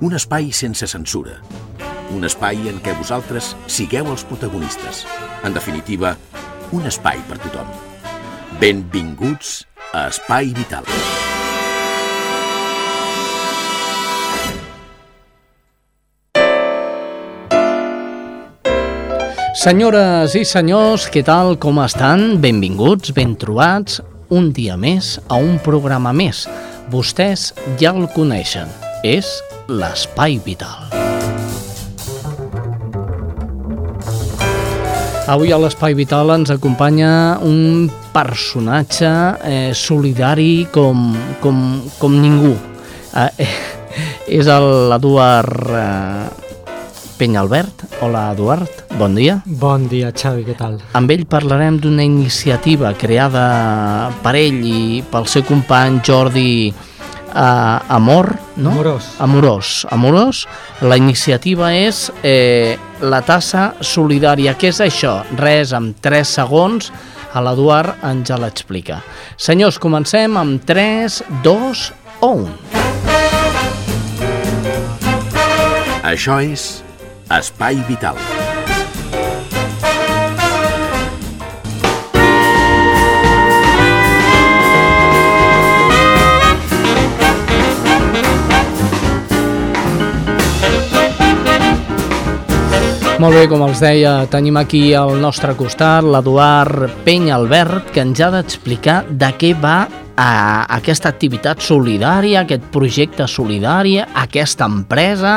Un espai sense censura. Un espai en què vosaltres sigueu els protagonistes. En definitiva, un espai per tothom. Benvinguts a Espai Vital. Senyores i senyors, què tal, com estan? Benvinguts, ben trobats, un dia més a un programa més. Vostès ja el coneixen, és l'Espai Vital. Avui a l'Espai Vital ens acompanya un personatge eh, solidari com, com, com ningú. Eh, eh, és l'Eduard eh, Penyalbert. Hola, Eduard, bon dia. Bon dia, Xavi, què tal? Amb ell parlarem d'una iniciativa creada per ell i pel seu company Jordi uh, Amor, no? Amorós. Amorós. Amorós. La iniciativa és eh, la tassa solidària. Què és això? Res, amb 3 segons, a l'Eduard ens ja l'explica. Senyors, comencem amb 3, 2 o 1. Això és Espai Vital. Molt bé, com els deia, tenim aquí al nostre costat l'Eduard Penya Albert, que ens ha d'explicar de què va a aquesta activitat solidària, aquest projecte solidari, aquesta empresa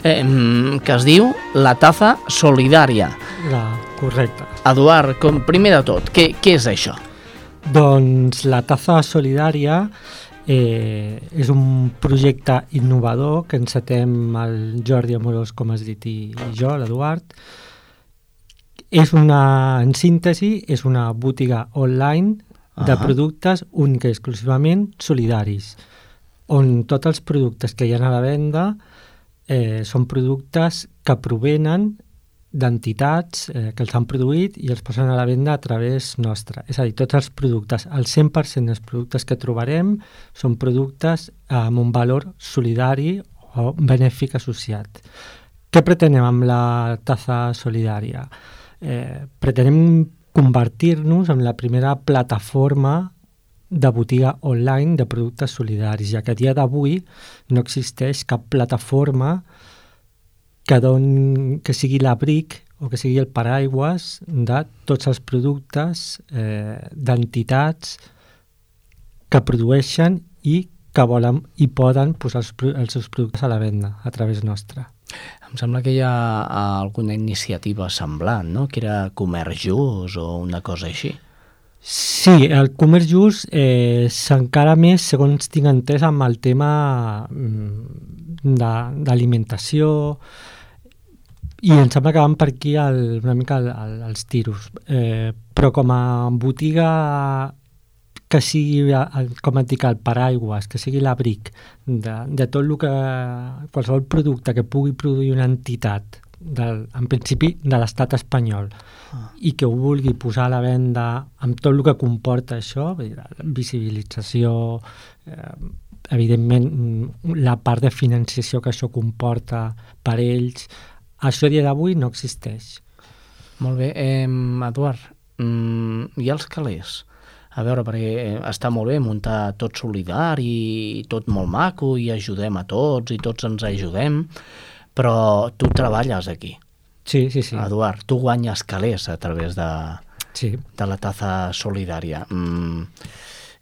eh, que es diu La Taza Solidària. La, correcte. Eduard, com, primer de tot, què, què és això? Doncs la Taza Solidària eh, és un projecte innovador que encetem el Jordi Amorós, com has dit, i, i jo, l'Eduard. És una, en síntesi, és una botiga online de Ah. productes única i exclusivament solidaris, on tots els productes que hi ha a la venda eh, són productes que provenen d'entitats eh, que els han produït i els posen a la venda a través nostra. És a dir, tots els productes, el 100% dels productes que trobarem són productes amb un valor solidari o benèfic associat. Què pretenem amb la taza solidària? Eh, pretenem convertir-nos en la primera plataforma de botiga online de productes solidaris, ja que a dia d'avui no existeix cap plataforma que, don, que sigui l'abric o que sigui el paraigües de tots els productes eh, d'entitats que produeixen i que volen i poden posar els, els seus productes a la venda a través nostra. Em sembla que hi ha alguna iniciativa semblant, no? Que era Comerç Just o una cosa així. Sí, el comerç just eh, s'encara més, segons tinc entès, amb el tema mm, de- d'alimentació i em sembla que van per aquí el, una mica el, el, els tiros. Eh, però com a botiga que sigui, el, com et dic, el paraigües, que sigui l'abric de, de tot el que... qualsevol producte que pugui produir una entitat, del, en principi de l'estat espanyol, i que ho vulgui posar a la venda amb tot el que comporta això, visibilització, eh, evidentment la part de financiació que això comporta per ells, això a dia d'avui no existeix. Molt bé. Eh, Eduard, mm, i els calés? A veure, perquè eh, està molt bé muntar tot solidari i tot molt maco i ajudem a tots i tots ens ajudem, però tu treballes aquí, Sí, sí, sí. Eduard. Tu guanyes calés a través de, sí. de la taza solidària. Mm,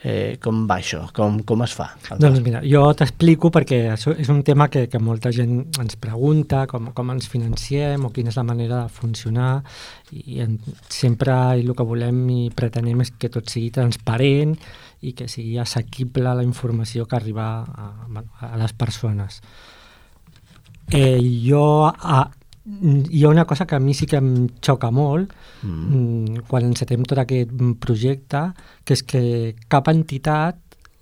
eh, com va això? Com, com es fa? Doncs mira, jo t'explico perquè això és un tema que, que molta gent ens pregunta, com, com ens financiem o quina és la manera de funcionar i en, sempre el que volem i pretenem és que tot sigui transparent i que sigui assequible la informació que arriba a, a les persones. eh, jo... A, hi ha una cosa que a mi sí que em xoca molt mm. quan encetem tot aquest projecte, que és que cap entitat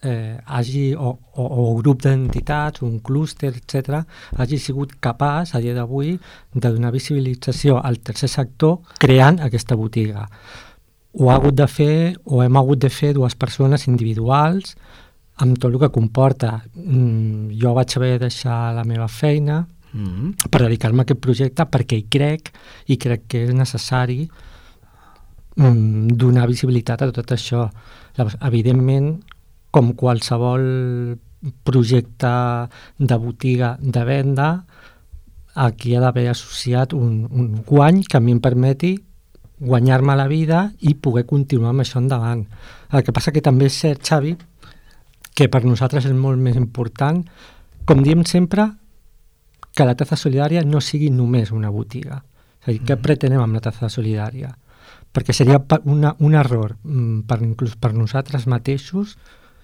eh, hagi, o, o, o grup d'entitats, un clúster, etc, hagi sigut capaç a dia d'avui de donar visibilització al tercer sector creant aquesta botiga. Ho ha hagut de fer, o hem hagut de fer dues persones individuals, amb tot el que comporta. Mm, jo vaig haver de deixar la meva feina mm -hmm. per dedicar-me a aquest projecte perquè hi crec i crec que és necessari mm, donar visibilitat a tot això. Llavors, evidentment, com qualsevol projecte de botiga de venda, aquí ha d'haver associat un, un guany que a mi em permeti guanyar-me la vida i poder continuar amb això endavant. El que passa que també és cert, Xavi, que per nosaltres és molt més important, com diem sempre, que la taza solidària no sigui només una botiga. És a dir, què mm. pretenem amb la taza solidària? Perquè seria una, un error mm, per, inclús per nosaltres mateixos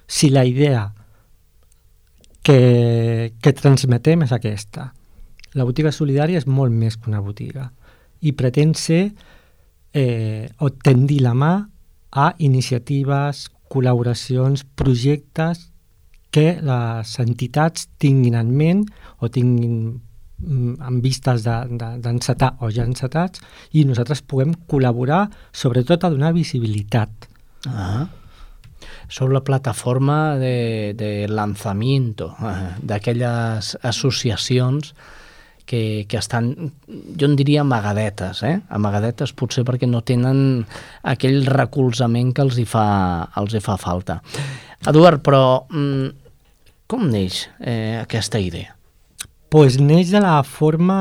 si la idea que, que transmetem és aquesta. La botiga solidària és molt més que una botiga i pretén ser eh, o tendir la mà a iniciatives, col·laboracions, projectes que les entitats tinguin en ment o tinguin mm, en vistes d'encetar de, de, o ja encetats i nosaltres puguem col·laborar sobretot a donar visibilitat. Ah sou la plataforma de, de lanzamiento eh, d'aquelles associacions que, que estan, jo en diria amagadetes, eh? amagadetes potser perquè no tenen aquell recolzament que els hi fa, els hi fa falta. Eduard, però mm, com neix eh, aquesta idea? pues neix de la forma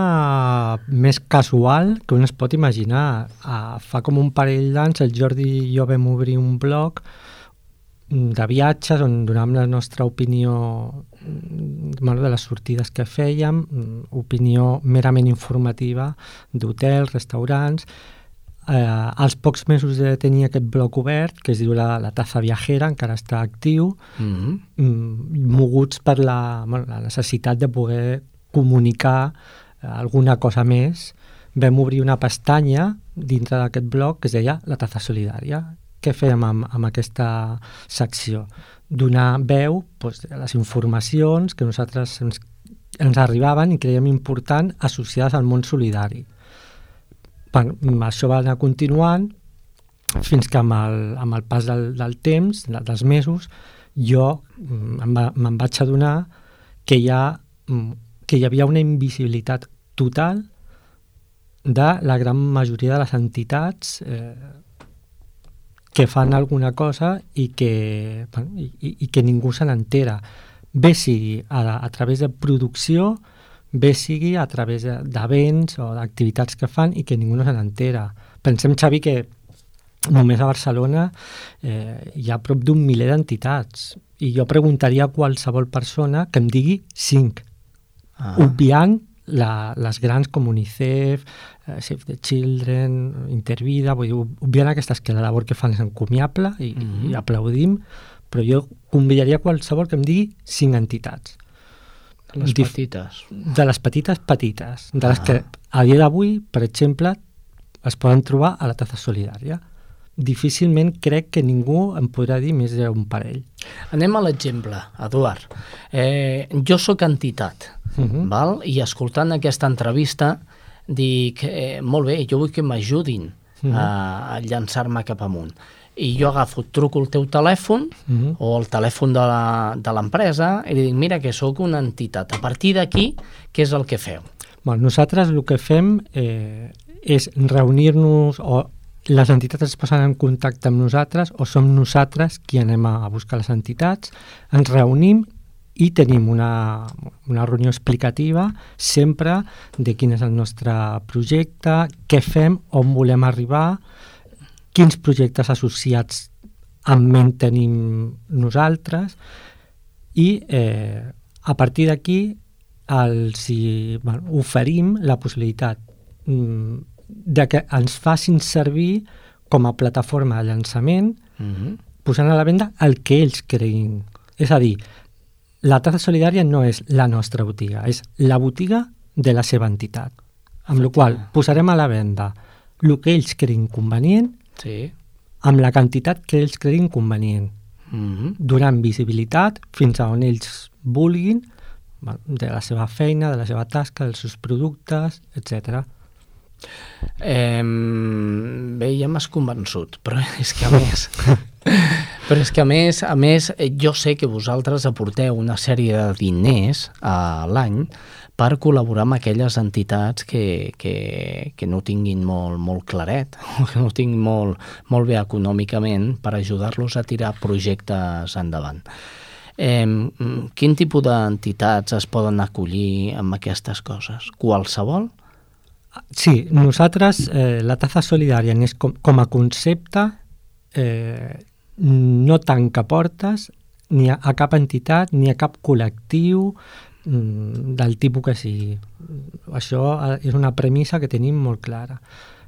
més casual que un es pot imaginar. Uh, fa com un parell d'anys el Jordi i jo vam obrir un blog de viatges on donàvem la nostra opinió mm, de les sortides que fèiem, mm, opinió merament informativa d'hotels, restaurants. Eh, als pocs mesos de tenir aquest bloc obert, que es diu la, la Taza Viajera, encara està actiu, mm -hmm. moguts per la, bueno, la necessitat de poder comunicar eh, alguna cosa més, vam obrir una pestanya dintre d'aquest bloc que es deia la Taza Solidària què fèiem amb, amb aquesta secció? Donar veu doncs, a les informacions que nosaltres ens, ens arribaven i creiem important associades al món solidari. Per, això va anar continuant fins que amb el, amb el pas del, del temps, dels mesos, jo mm, me'n va, me vaig adonar que hi, ha, mm, que hi havia una invisibilitat total de la gran majoria de les entitats eh, que fan alguna cosa i que, i, i que ningú se n'entera. Bé sigui a, a través de producció, bé sigui a través d'events o d'activitats que fan i que ningú no se n'entera. Pensem, Xavi, que només a Barcelona eh, hi ha prop d'un miler d'entitats i jo preguntaria a qualsevol persona que em digui cinc, ah. obviant la, les grans com UNICEF, eh, Save the Children, Intervida, vull dir, obviant aquestes que la labor que fan és encomiable i, mm -hmm. i aplaudim, però jo convidaria qualsevol que em digui cinc entitats. De les Dif petites. De les petites petites, de les ah. que a dia d'avui, per exemple, es poden trobar a la taza solidària difícilment crec que ningú em podrà dir més d'un parell. Anem a l'exemple, Eduard. Eh, jo sóc entitat, uh mhm. -huh. val? i escoltant aquesta entrevista dic, eh, molt bé, jo vull que m'ajudin uh mhm. -huh. a, a llançar-me cap amunt. I jo agafo, truco el teu telèfon uh mhm. -huh. o el telèfon de l'empresa i li dic, mira, que sóc una entitat. A partir d'aquí, què és el que feu? Bueno, nosaltres el que fem eh, és reunir-nos o les entitats es posen en contacte amb nosaltres o som nosaltres qui anem a, a buscar les entitats, ens reunim i tenim una, una reunió explicativa sempre de quin és el nostre projecte, què fem, on volem arribar, quins projectes associats en ment tenim nosaltres i eh, a partir d'aquí els hi, bueno, oferim la possibilitat mm, de que ens facin servir com a plataforma de llançament mm -hmm. posant a la venda el que ells creguin. És a dir, la taza solidària no és la nostra botiga, és la botiga de la seva entitat. Amb la qual posarem a la venda el que ells creguin convenient Sí. amb la quantitat que ells creguin convenient, Mm -hmm. donant visibilitat fins a on ells vulguin de la seva feina, de la seva tasca, dels seus productes, etc. Eh, bé, ja m'has convençut, però és que a més... però és que a més, a més, eh, jo sé que vosaltres aporteu una sèrie de diners a l'any per col·laborar amb aquelles entitats que, que, que no tinguin molt, molt claret, que no tinguin molt, molt bé econòmicament per ajudar-los a tirar projectes endavant. Eh, quin tipus d'entitats es poden acollir amb aquestes coses? Qualsevol? Sí, nosaltres, eh, la taza solidària és com, com a concepte eh, no tanca portes ni a, a cap entitat ni a cap col·lectiu del tipus que sigui. Això eh, és una premissa que tenim molt clara.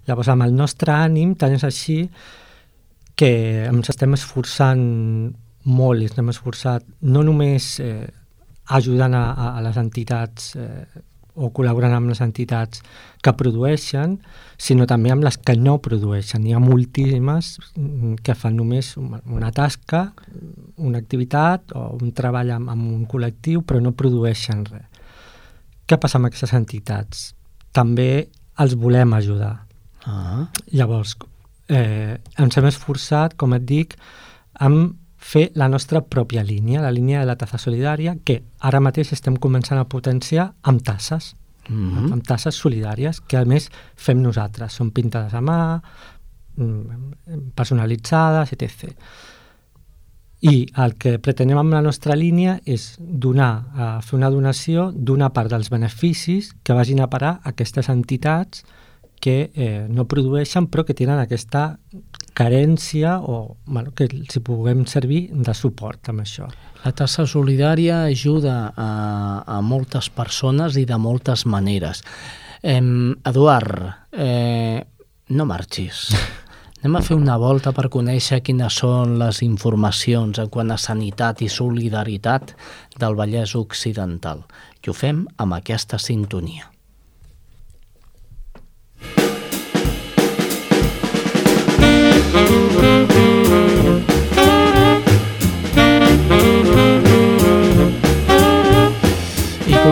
Llavors, amb el nostre ànim, tant és així que ens estem esforçant molt ens hem esforçat no només eh, ajudant a, a les entitats eh, o col·laborant amb les entitats que produeixen, sinó també amb les que no produeixen. Hi ha moltíssimes mm, que fan només una tasca, una activitat o un treball amb, amb un col·lectiu, però no produeixen res. Què passa amb aquestes entitats? També els volem ajudar. Ah, Llavors, eh, ens hem esforçat, com et dic, en fer la nostra pròpia línia, la línia de la taza solidària, que ara mateix estem començant a potenciar amb tasses, mm amb, amb tasses solidàries, que a més fem nosaltres. Són pintades a mà, mm, personalitzades, etc. I el que pretenem amb la nostra línia és donar, eh, fer una donació d'una part dels beneficis que vagin a parar a aquestes entitats que eh, no produeixen però que tenen aquesta carència o bueno, que hi puguem servir de suport amb això. La tassa solidària ajuda a, a moltes persones i de moltes maneres. Eh, Eduard, eh, no marxis. Anem a fer una volta per conèixer quines són les informacions en quant a sanitat i solidaritat del Vallès Occidental. I ho fem amb aquesta sintonia.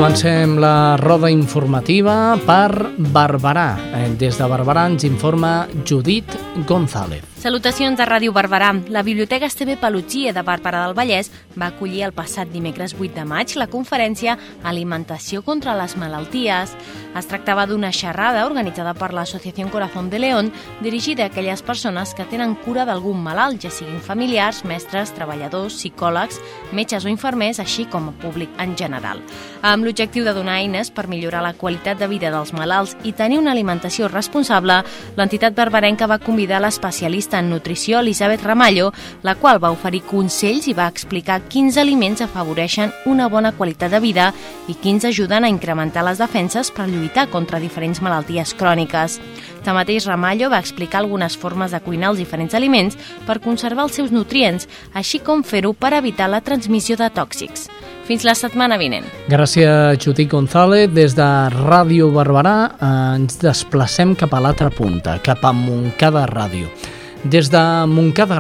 Comencem la roda informativa per Barberà. Eh, Des de Barberà ens informa Judit González. Salutacions de Ràdio Barberà. La Biblioteca Esteve Pelugia de Barberà del Vallès va acollir el passat dimecres 8 de maig la conferència Alimentació contra les malalties. Es tractava d'una xerrada organitzada per l'Associació Corazón de León dirigida a aquelles persones que tenen cura d'algun malalt, ja siguin familiars, mestres, treballadors, psicòlegs, metges o infermers, així com a públic en general. Amb l'objectiu de donar eines per millorar la qualitat de vida dels malalts i tenir una alimentació responsable, l'entitat barberenca va convidar l'especialista en nutrició Elisabet Ramallo, la qual va oferir consells i va explicar quins aliments afavoreixen una bona qualitat de vida i quins ajuden a incrementar les defenses per lluitar contra diferents malalties cròniques. Tanmateix, Ramallo va explicar algunes formes de cuinar els diferents aliments per conservar els seus nutrients, així com fer-ho per evitar la transmissió de tòxics. Fins la setmana vinent. Gràcies, Judit González. Des de Ràdio Barberà eh, ens desplacem cap a l'altra punta, cap a Montcada Ràdio. Des de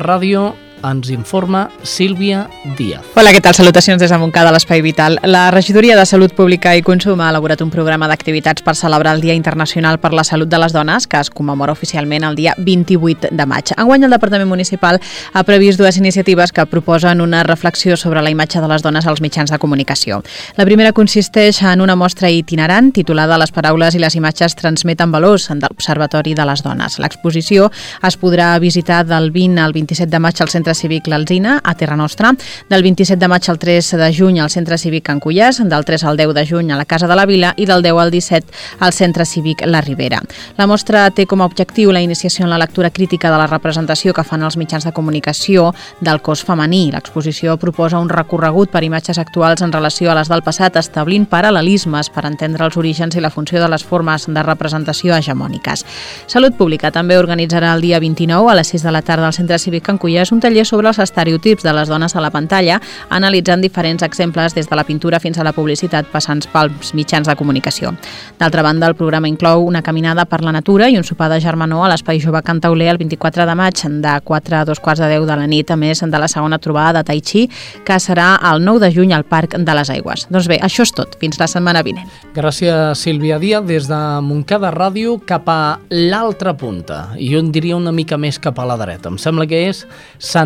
Ràdio ens informa Sílvia Díaz. Hola, què tal? Salutacions des de Montcada, l'Espai Vital. La Regidoria de Salut Pública i Consum ha elaborat un programa d'activitats per celebrar el Dia Internacional per la Salut de les Dones, que es commemora oficialment el dia 28 de maig. Enguany, el Departament Municipal ha previst dues iniciatives que proposen una reflexió sobre la imatge de les dones als mitjans de comunicació. La primera consisteix en una mostra itinerant titulada Les paraules i les imatges transmeten valors de l'Observatori de les Dones. L'exposició es podrà visitar del 20 al 27 de maig al Centre Cívic L'Alzina, a Terra Nostra, del 27 de maig al 3 de juny al Centre Cívic Can Cullàs, del 3 al 10 de juny a la Casa de la Vila i del 10 al 17 al Centre Cívic La Ribera. La mostra té com a objectiu la iniciació en la lectura crítica de la representació que fan els mitjans de comunicació del cos femení. L'exposició proposa un recorregut per imatges actuals en relació a les del passat, establint paral·lelismes per entendre els orígens i la funció de les formes de representació hegemòniques. Salut Pública també organitzarà el dia 29 a les 6 de la tarda al Centre Cívic Can Cullàs un taller estudi sobre els estereotips de les dones a la pantalla, analitzant diferents exemples des de la pintura fins a la publicitat passant pels mitjans de comunicació. D'altra banda, el programa inclou una caminada per la natura i un sopar de germanor a l'Espai Jove Cantauler el 24 de maig de 4 a 2 quarts de 10 de la nit, a més de la segona trobada de Tai Chi, que serà el 9 de juny al Parc de les Aigües. Doncs bé, això és tot. Fins la setmana vinent. Gràcies, Sílvia Díaz, des de Montcada Ràdio cap a l'altra punta. Jo en diria una mica més cap a la dreta. Em sembla que és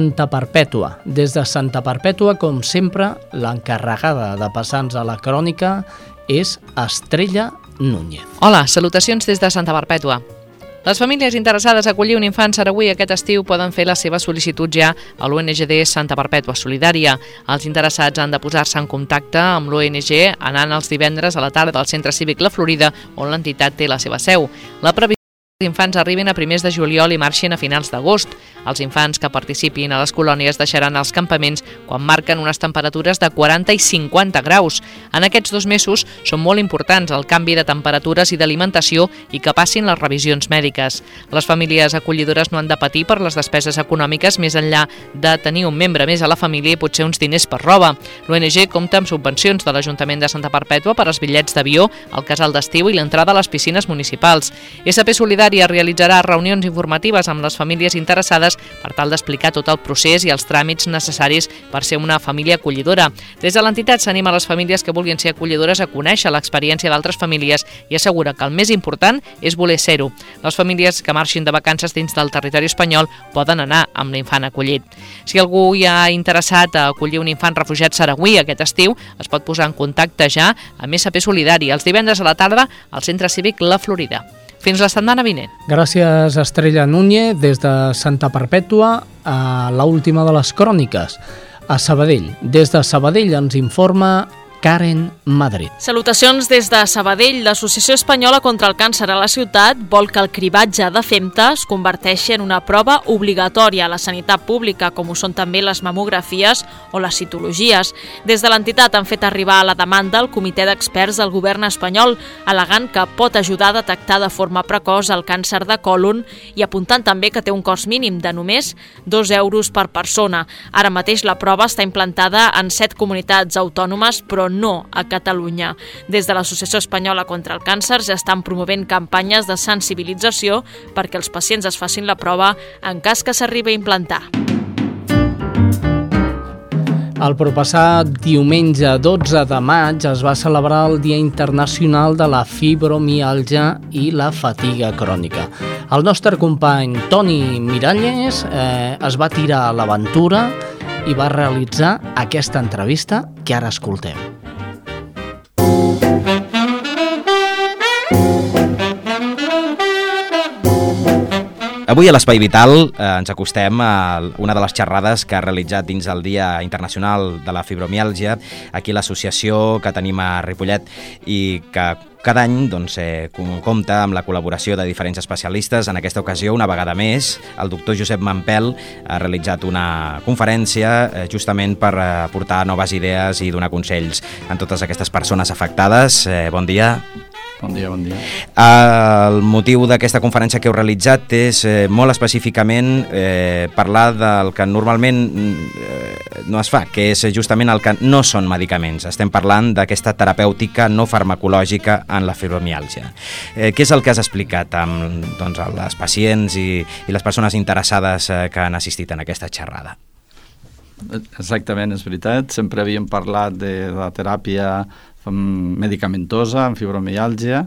Santa Perpètua. Des de Santa Perpètua, com sempre, l'encarregada de passar-nos a la crònica és Estrella Núñez. Hola, salutacions des de Santa Perpètua. Les famílies interessades a acollir un infant saragüí aquest estiu poden fer la seva sol·licitud ja a l'ONGD Santa Perpètua Solidària. Els interessats han de posar-se en contacte amb l'ONG anant els divendres a la tarda al Centre Cívic La Florida, on l'entitat té la seva seu. La previsió els infants arriben a primers de juliol i marxin a finals d'agost. Els infants que participin a les colònies deixaran els campaments quan marquen unes temperatures de 40 i 50 graus. En aquests dos mesos són molt importants el canvi de temperatures i d'alimentació i que passin les revisions mèdiques. Les famílies acollidores no han de patir per les despeses econòmiques més enllà de tenir un membre més a la família i potser uns diners per roba. L'ONG compta amb subvencions de l'Ajuntament de Santa Perpètua per als bitllets d'avió, el casal d'estiu i l'entrada a les piscines municipals. SP Solidari Solidària realitzarà reunions informatives amb les famílies interessades per tal d'explicar tot el procés i els tràmits necessaris per ser una família acollidora. Des de l'entitat s'anima les famílies que vulguin ser acollidores a conèixer l'experiència d'altres famílies i assegura que el més important és voler ser-ho. Les famílies que marxin de vacances dins del territori espanyol poden anar amb l'infant acollit. Si algú hi ha interessat a acollir un infant refugiat saragüí aquest estiu, es pot posar en contacte ja amb SP Solidari els divendres a la tarda al Centre Cívic La Florida. Fins la setmana vinent. Gràcies, Estrella Núñez, des de Santa Perpètua a l'última de les cròniques, a Sabadell. Des de Sabadell ens informa Karen Madrid. Salutacions des de Sabadell. L'Associació Espanyola contra el Càncer a la ciutat vol que el cribatge de femta es converteixi en una prova obligatòria a la sanitat pública, com ho són també les mamografies o les citologies. Des de l'entitat han fet arribar la demanda al comitè d'experts del govern espanyol, alegant que pot ajudar a detectar de forma precoç el càncer de còlon i apuntant també que té un cost mínim de només 2 euros per persona. Ara mateix la prova està implantada en 7 comunitats autònomes, però a Catalunya. Des de l'Associació Espanyola contra el Càncer ja estan promovent campanyes de sensibilització perquè els pacients es facin la prova en cas que s'arribi a implantar. El propassat diumenge 12 de maig es va celebrar el Dia Internacional de la Fibromialgia i la Fatiga Crònica. El nostre company Toni Miralles eh, es va tirar a l'aventura i va realitzar aquesta entrevista que ara escoltem. Avui a l'Espai Vital eh, ens acostem a una de les xerrades que ha realitzat dins el Dia Internacional de la Fibromiàlgia, aquí l'associació que tenim a Ripollet i que cada any doncs, eh, compta amb la col·laboració de diferents especialistes. En aquesta ocasió, una vegada més, el doctor Josep Mampel ha realitzat una conferència eh, justament per eh, aportar noves idees i donar consells a totes aquestes persones afectades. Eh, bon dia. Bon dia, bon dia. El motiu d'aquesta conferència que heu realitzat és eh, molt específicament eh, parlar del que normalment eh, no es fa, que és justament el que no són medicaments. Estem parlant d'aquesta terapèutica no farmacològica en la fibromiàlgia. Eh, què és el que has explicat amb doncs, les pacients i, i les persones interessades eh, que han assistit en aquesta xerrada? Exactament, és veritat. Sempre havíem parlat de la teràpia medicamentosa, amb fibromialgia,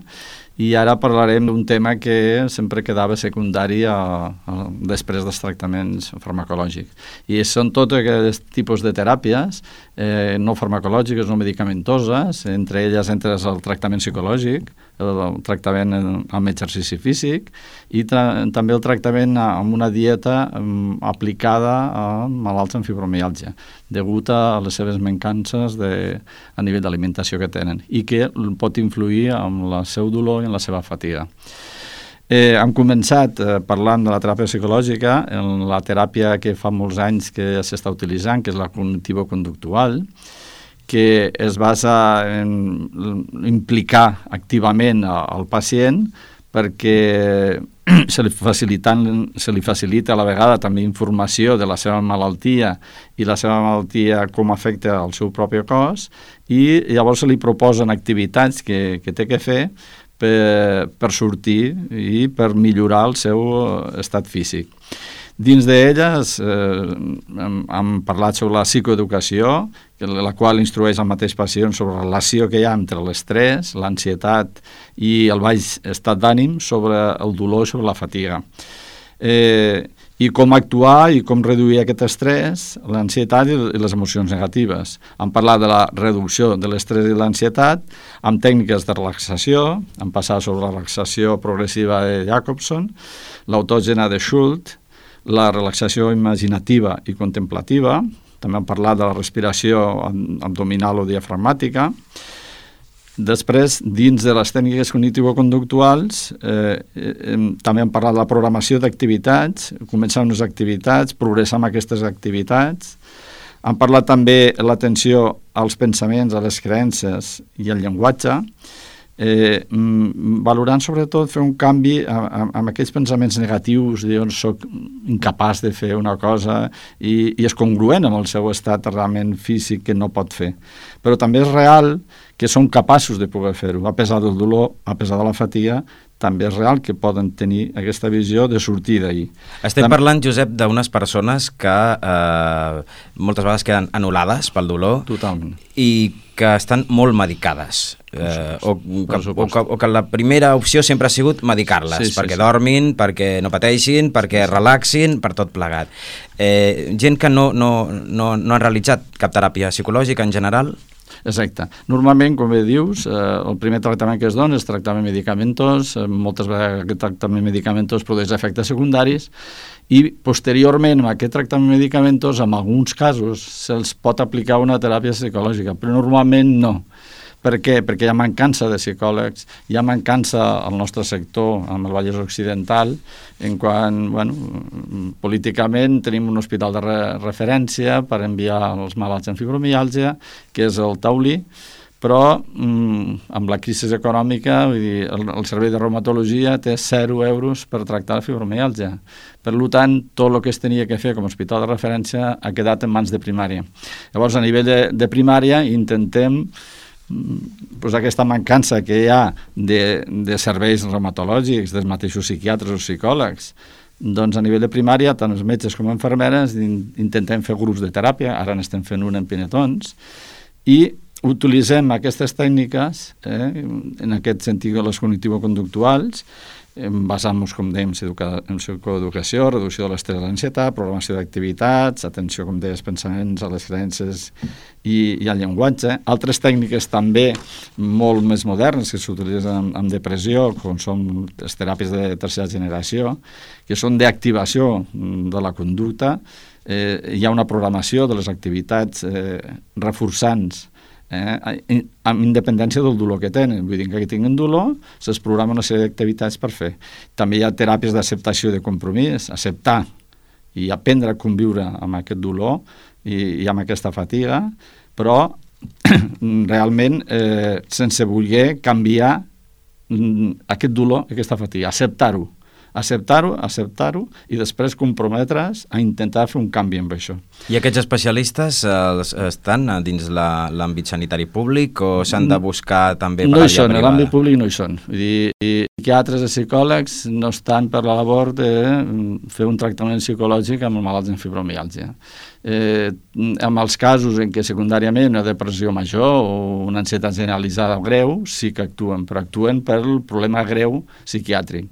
i ara parlarem d'un tema que sempre quedava secundari a, a, després dels tractaments farmacològics. I són tots aquests tipus de teràpies eh, no farmacològiques, no medicamentoses, entre elles entre el tractament psicològic, el tractament amb exercici físic i també el tractament amb una dieta um, aplicada a malalts amb fibromialgia, degut a les seves mancances de, a nivell d'alimentació que tenen i que pot influir en la seu dolor i en la seva fatiga. Eh, hem començat eh, parlant de la teràpia psicològica, en la teràpia que fa molts anys que s'està utilitzant, que és la cognitivo-conductual, que es basa en implicar activament al pacient perquè se li, facilitant, se li facilita a la vegada també informació de la seva malaltia i la seva malaltia com afecta al seu propi cos i llavors se li proposen activitats que, que té que fer per, per sortir i per millorar el seu estat físic. Dins d'elles eh, hem, hem parlat sobre la psicoeducació, la qual instrueix el mateix pacient sobre la relació que hi ha entre l'estrès, l'ansietat i el baix estat d'ànim sobre el dolor i sobre la fatiga. Eh, i com actuar i com reduir aquest estrès, l'ansietat i les emocions negatives. Hem parlat de la reducció de l'estrès i l'ansietat amb tècniques de relaxació, hem passat sobre la relaxació progressiva de Jacobson, l'autògena de Schultz, la relaxació imaginativa i contemplativa, també hem parlat de la respiració abdominal o diafragmàtica. Després, dins de les tècniques cognitivo-conductuals, eh, eh, també hem parlat de la programació d'activitats, començar unes activitats, progressar amb aquestes activitats. Hem parlat també l'atenció als pensaments, a les creences i al llenguatge eh, mm, valorant sobretot fer un canvi amb, aquells pensaments negatius de on soc incapaç de fer una cosa i, i és congruent amb el seu estat realment físic que no pot fer. Però també és real que són capaços de poder fer-ho, a pesar del dolor, a pesar de la fatiga, també és real que poden tenir aquesta visió de sortir d'ahir. Estem Tam parlant, Josep, d'unes persones que eh, moltes vegades queden anul·lades pel dolor Totalment. i que estan molt medicades. Eh, o, que, o, que, o que la primera opció sempre ha sigut medicar-les, sí, sí, perquè sí. dormin, perquè no pateixin, perquè relaxin, per tot plegat. Eh, gent que no, no, no, no ha realitzat cap teràpia psicològica en general? Exacte. Normalment, com bé dius, eh, el primer tractament que es dona és tractament medicamentos, eh, moltes vegades aquest tractament medicamentos produeix efectes secundaris i posteriorment amb aquest tractament medicamentos, en alguns casos, se'ls pot aplicar una teràpia psicològica, però normalment no. Per què? Perquè hi ha mancança de psicòlegs, hi ha mancança al nostre sector, amb el Vallès Occidental, en quan, bueno, políticament tenim un hospital de re referència per enviar els malalts amb fibromialgia, que és el Taulí, però mm, amb la crisi econòmica vull dir, el, el servei de reumatologia té 0 euros per tractar la fibromialgia. Per tant, tot el que es tenia que fer com a hospital de referència ha quedat en mans de primària. Llavors, a nivell de, de primària, intentem pues, aquesta mancança que hi ha de, de serveis reumatològics, dels mateixos psiquiatres o psicòlegs, doncs a nivell de primària, tant els metges com enfermeres, intentem fer grups de teràpia, ara n'estem fent un en Pinetons, i utilitzem aquestes tècniques, eh, en aquest sentit les cognitivo-conductuals, basant-nos, com dèiem, en psicoeducació, reducció de l'estrès i l'ansietat, programació d'activitats, atenció, com deies, pensaments a les creences i, i al llenguatge. Altres tècniques també molt més modernes que s'utilitzen en, en depressió, com són les teràpies de tercera generació, que són d'activació de la conducta, eh, hi ha una programació de les activitats eh, reforçants eh, amb independència del dolor que tenen. Vull dir que tinguin dolor, se'ls programa una sèrie d'activitats per fer. També hi ha teràpies d'acceptació de compromís, acceptar i aprendre a conviure amb aquest dolor i, i amb aquesta fatiga, però realment eh, sense voler canviar mm, aquest dolor, aquesta fatiga, acceptar-ho acceptar-ho, acceptar-ho i després comprometre's a intentar fer un canvi amb això. I aquests especialistes eh, estan dins l'àmbit sanitari públic o s'han de buscar també per no hi són, a l'àmbit públic no hi són. Vull dir, i psiquiatres i psicòlegs no estan per la labor de mm, fer un tractament psicològic amb malalts en fibromialgia eh, en els casos en què secundàriament una depressió major o una ansietat generalitzada greu sí que actuen, però actuen per el problema greu psiquiàtric,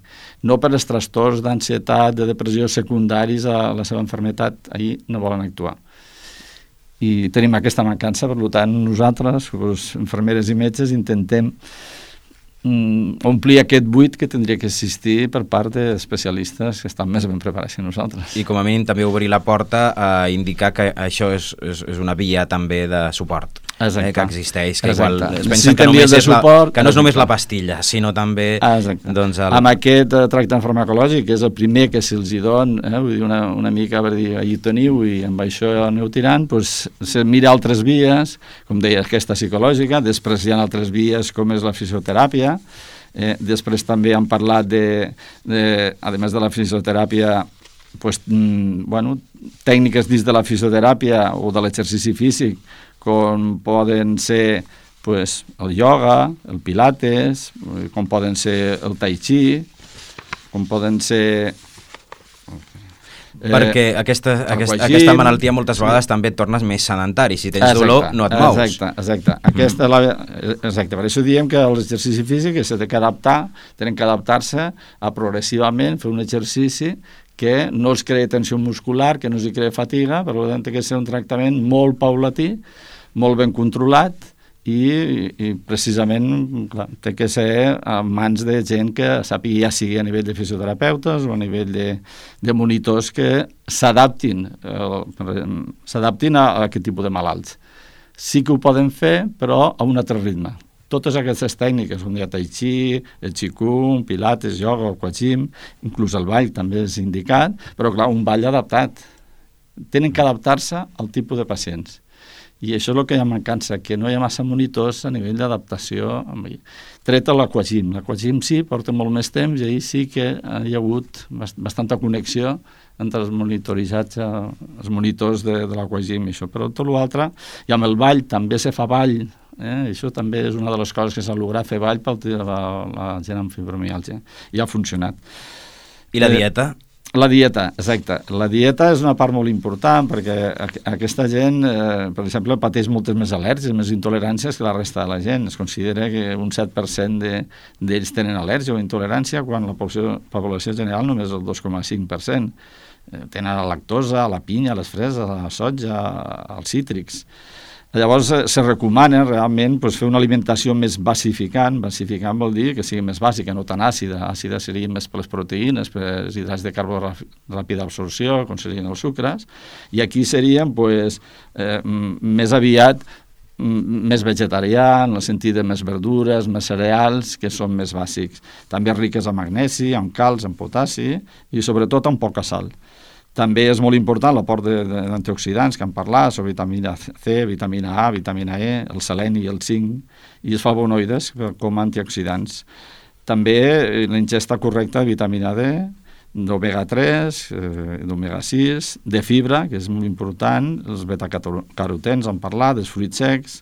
no per els trastorns d'ansietat, de depressió secundaris a la seva enfermetat, ahir no volen actuar. I tenim aquesta mancança, per tant, nosaltres, doncs, infermeres i metges, intentem mm, omplir aquest buit que tindria que existir per part d'especialistes que estan més ben preparats que nosaltres. I com a mínim també obrir la porta a indicar que això és, és, és una via també de suport. Eh, que existeix, que Exacte. igual es pensa sí, que, només és suport, la, que no és només la pastilla, sinó també... Doncs, el... Amb aquest uh, tractament farmacològic, que és el primer que se'ls hi don, eh, vull dir, una, una mica per dir, ahir teniu i amb això aneu tirant, doncs se mira altres vies, com deia, aquesta psicològica, després hi ha altres vies com és la fisioteràpia, Eh, després també han parlat de, de a més de la fisioteràpia, pues, mm, bueno, tècniques dins de la fisioteràpia o de l'exercici físic, com poden ser pues, el yoga, el pilates, com poden ser el tai chi, com poden ser Eh, Perquè aquesta, aquesta, aquesta malaltia moltes vegades sí. també et tornes més sedentari. Si tens exacte, dolor, no et mous. Exacte, exacte. Aquesta, mm. la, exacte. Per això diem que l'exercici físic s'ha de adaptar, tenen que adaptar-se a progressivament fer un exercici que no els crea tensió muscular, que no els crea fatiga, per tant, té que ser un tractament molt paulatí, molt ben controlat, i, i precisament clar, té que ser a mans de gent que sàpiga ja sigui a nivell de fisioterapeutes o a nivell de, de monitors que s'adaptin eh, s'adaptin a, a aquest tipus de malalts. Sí que ho poden fer, però a un altre ritme. Totes aquestes tècniques, un dia tai chi, el qigong, pilates, yoga, el inclús el ball també és indicat, però clar, un ball adaptat. Tenen que adaptar-se al tipus de pacients i això és el que hi ha mancança, que no hi ha massa monitors a nivell d'adaptació. Tret a l'aquagim. L'aquagim sí, porta molt més temps i ahir sí que hi ha hagut bastanta connexió entre els monitoritzats, eh, els monitors de, de l'aquagim i això. Però tot l'altre, i amb el ball també se fa ball, eh? això també és una de les coses que s'ha lograt fer ball per la, la gent amb fibromialgia. I ha funcionat. I la dieta? Eh, la dieta, exacte. La dieta és una part molt important perquè aquesta gent, eh, per exemple, pateix moltes més al·lèrgies, més intoleràncies que la resta de la gent. Es considera que un 7% d'ells de, tenen al·lèrgia o intolerància quan la població, població general només el 2,5%. Eh, tenen la lactosa, la pinya, les freses, la soja, els cítrics. Llavors eh, se recomana realment pues, fer una alimentació més basificant, basificant vol dir que sigui més bàsica, no tan àcida, àcida seria més per les proteïnes, per els hidrats de carbó ràpida absorció, com serien els sucres, i aquí serien pues, eh, més aviat més vegetarià, en el sentit de més verdures, més cereals, que són més bàsics. També riques en magnesi, en calç, en potassi i sobretot amb poca sal. També és molt important l'aport d'antioxidants que han parlat, sobre vitamina C, vitamina A, vitamina E, el seleni i el zinc i els flavonoides com a antioxidants. També eh, l'ingesta correcta de vitamina D, d'omega-3, eh, d'omega-6, de fibra, que és molt important, els betacarotens, han parlat, dels fruits secs,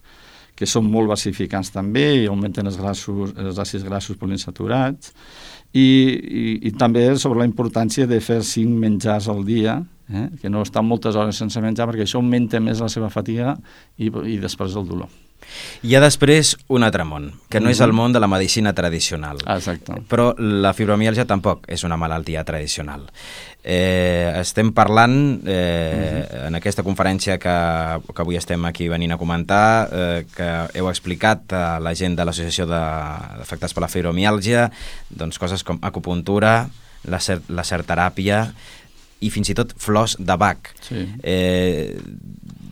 que són molt basificants també i augmenten els, grassos, els àcids grassos poliinsaturats, i, i, i també sobre la importància de fer cinc menjars al dia, eh? que no estar moltes hores sense menjar perquè això augmenta més la seva fatiga i, i després el dolor. Hi ha després un altre món, que no mm -hmm. és el món de la medicina tradicional. Exacte. Però la fibromialgia tampoc és una malaltia tradicional. Eh, estem parlant eh, uh -huh. en aquesta conferència que, que avui estem aquí venint a comentar, eh, que heu explicat a la gent de l'Associació d'Afectats per la Fibromialgia, doncs coses com acupuntura, la, cer la certeràpia i fins i tot flors de Bach. Sí. Eh,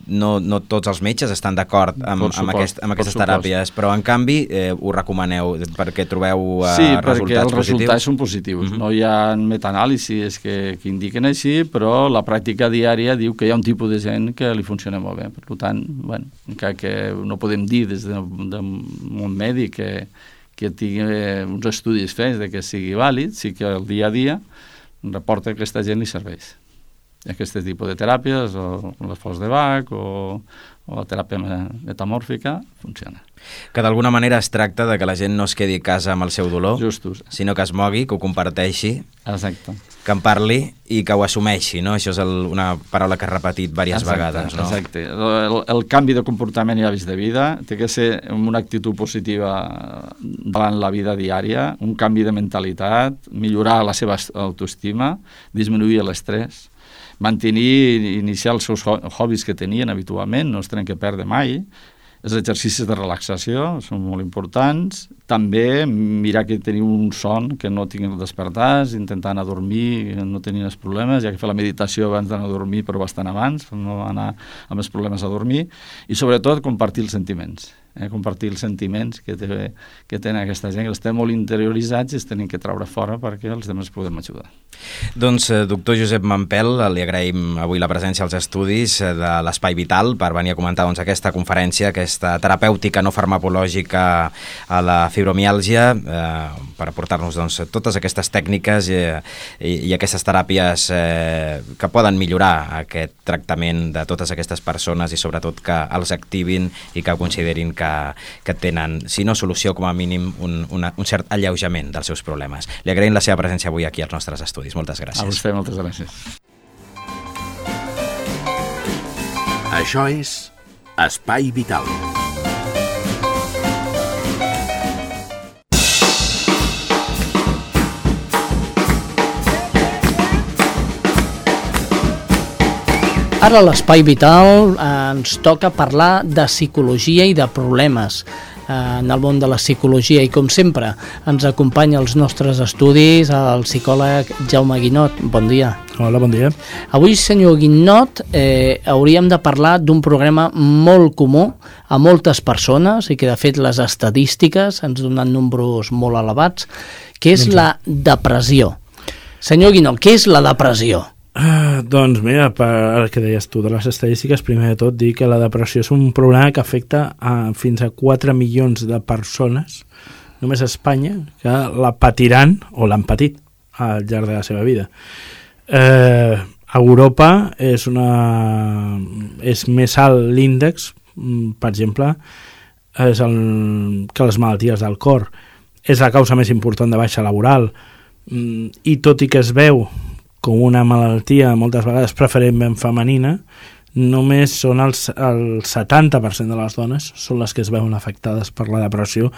no, no tots els metges estan d'acord amb, amb, aquest, amb aquestes teràpies, però en canvi eh, ho recomaneu perquè trobeu eh, sí, resultats positius? Sí, perquè els resultats són positius. Mhm. -huh. No hi ha metanàlisis que, que indiquen així, però la pràctica diària diu que hi ha un tipus de gent que li funciona molt bé. Per tant, bueno, encara que no podem dir des de, de un mèdic que, que tingui uns estudis fets de que sigui vàlid, sí que el dia a dia reporta que aquesta gent li serveix aquest tipus de teràpies, o les flors de Bach, o, o la teràpia metamòrfica, funciona. Que d'alguna manera es tracta de que la gent no es quedi a casa amb el seu dolor, Justos. sinó que es mogui, que ho comparteixi, Exacte. que en parli i que ho assumeixi, no? Això és el, una paraula que has repetit diverses exacte, vegades, no? Exacte. El, el canvi de comportament i hàbits de vida té que ser una actitud positiva davant la vida diària, un canvi de mentalitat, millorar la seva autoestima, disminuir l'estrès, mantenir iniciar els seus hobbies que tenien habitualment, no es tenen que perdre mai, els exercicis de relaxació són molt importants, també mirar que teniu un son que no tinguin despertats, intentar anar a dormir, no tenir els problemes, ja que fer la meditació abans d'anar a dormir, però bastant abans, no anar amb els problemes a dormir, i sobretot compartir els sentiments. eh, compartir els sentiments que, té, que tenen aquesta gent, que els té molt interioritzats i els tenen que treure fora perquè els demés podem ajudar. Doncs, eh, doctor Josep Mampel, li agraïm avui la presència als estudis eh, de l'Espai Vital per venir a comentar doncs, aquesta conferència, aquesta terapèutica no farmacològica a la fibromiàlgia, eh, per aportar-nos doncs, totes aquestes tècniques i, i, i aquestes teràpies eh, que poden millorar aquest tractament de totes aquestes persones i sobretot que els activin i que considerin que, que tenen, si no solució, com a mínim un, una, un cert alleujament dels seus problemes. Li agraïm la seva presència avui aquí als nostres estudis. Moltes gràcies. A vostè, moltes gràcies. Això és Espai Vital. Ara a l'Espai Vital eh, ens toca parlar de psicologia i de problemes eh, en el món de la psicologia i com sempre ens acompanya als nostres estudis el psicòleg Jaume Guinot. Bon dia. Hola, bon dia. Avui, senyor Guinot, eh, hauríem de parlar d'un problema molt comú a moltes persones i que de fet les estadístiques ens donen números molt elevats, que és la depressió. Senyor Guinot, què és la depressió? Uh, doncs mira, per el que deies tu de les estadístiques, primer de tot dir que la depressió és un problema que afecta a fins a 4 milions de persones només a Espanya que la patiran o l'han patit al llarg de la seva vida. Eh, a Europa és, una, és més alt l'índex, mm, per exemple, és el, que les malalties del cor. És la causa més important de baixa laboral mm, i tot i que es veu com una malaltia moltes vegades preferentment femenina, només són els, el 70% de les dones són les que es veuen afectades per la depressió,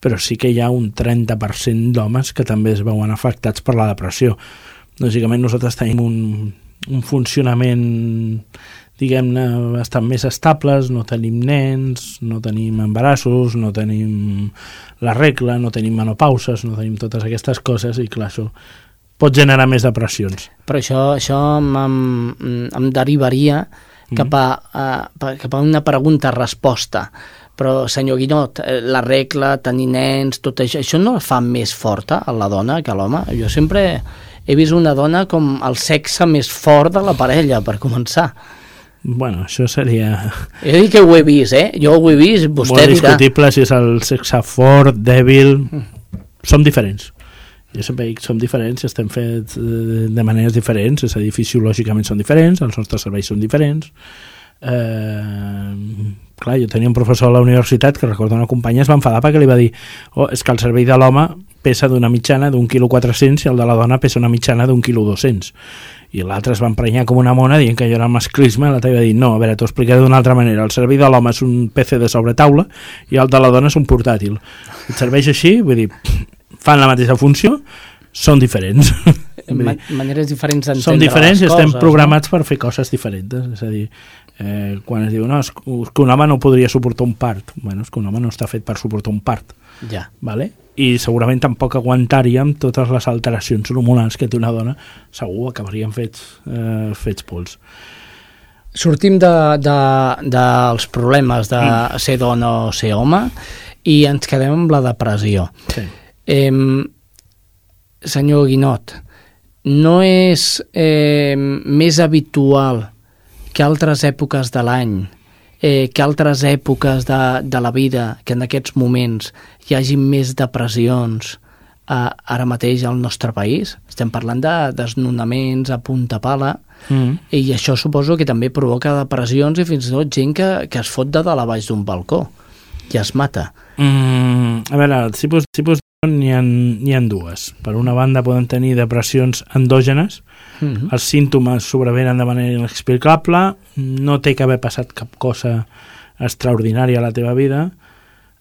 però sí que hi ha un 30% d'homes que també es veuen afectats per la depressió. Lògicament nosaltres tenim un, un funcionament diguem-ne, bastant més estables, no tenim nens, no tenim embarassos, no tenim la regla, no tenim menopauses, no tenim totes aquestes coses i clar, això pot generar més depressions. Però això, això em, em derivaria cap a, a, cap a una pregunta-resposta. Però, senyor Guinot, eh, la regla, tenir nens, tot això, això no fa més forta a la dona que a l'home? Jo sempre he vist una dona com el sexe més fort de la parella, per començar. Bueno, això seria... He dit que ho he vist, eh? Jo ho he vist, vostè Molt dirà... discutible si és el sexe fort, dèbil... Som diferents jo sempre dic, som diferents, estem fets eh, de maneres diferents, és a dir, fisiològicament són diferents, els nostres serveis són diferents. Eh, clar, jo tenia un professor a la universitat que recordo una companya es va enfadar perquè li va dir oh, és que el servei de l'home pesa d'una mitjana d'un quilo 400 i el de la dona pesa una mitjana d'un quilo 200 i l'altre es va emprenyar com una mona dient que jo era masclisme i l'altre va dir no, a veure, t'ho explicaré d'una altra manera el servei de l'home és un PC de sobretaula i el de la dona és un portàtil et serveix així? Vull dir, fan la mateixa funció, són diferents. Ma maneres diferents d'entendre Som diferents i estem coses, programats no? per fer coses diferents. És a dir, eh, quan es diu no, és, que un home no podria suportar un part. Bueno, és que un home no està fet per suportar un part. Ja. Vale? I segurament tampoc aguantaríem totes les alteracions hormonals que té una dona. Segur acabaríem fets, eh, fets pols. Sortim dels de, de, dels problemes de mm. ser dona o ser home i ens quedem amb la depressió. Sí. Eh, senyor Guinot, no és eh, més habitual que altres èpoques de l'any, eh, que altres èpoques de, de la vida, que en aquests moments hi hagi més depressions eh, ara mateix al nostre país? Estem parlant de desnonaments a punta pala, mm. i això suposo que també provoca depressions i fins i tot gent que, que es fot de dalt a baix d'un balcó i es mata. Mm, a veure, el tipus, tipus n'hi ha, ha dues. Per una banda poden tenir depressions endògenes, mm -hmm. els símptomes sobrevenen de manera inexplicable, no té que haver passat cap cosa extraordinària a la teva vida,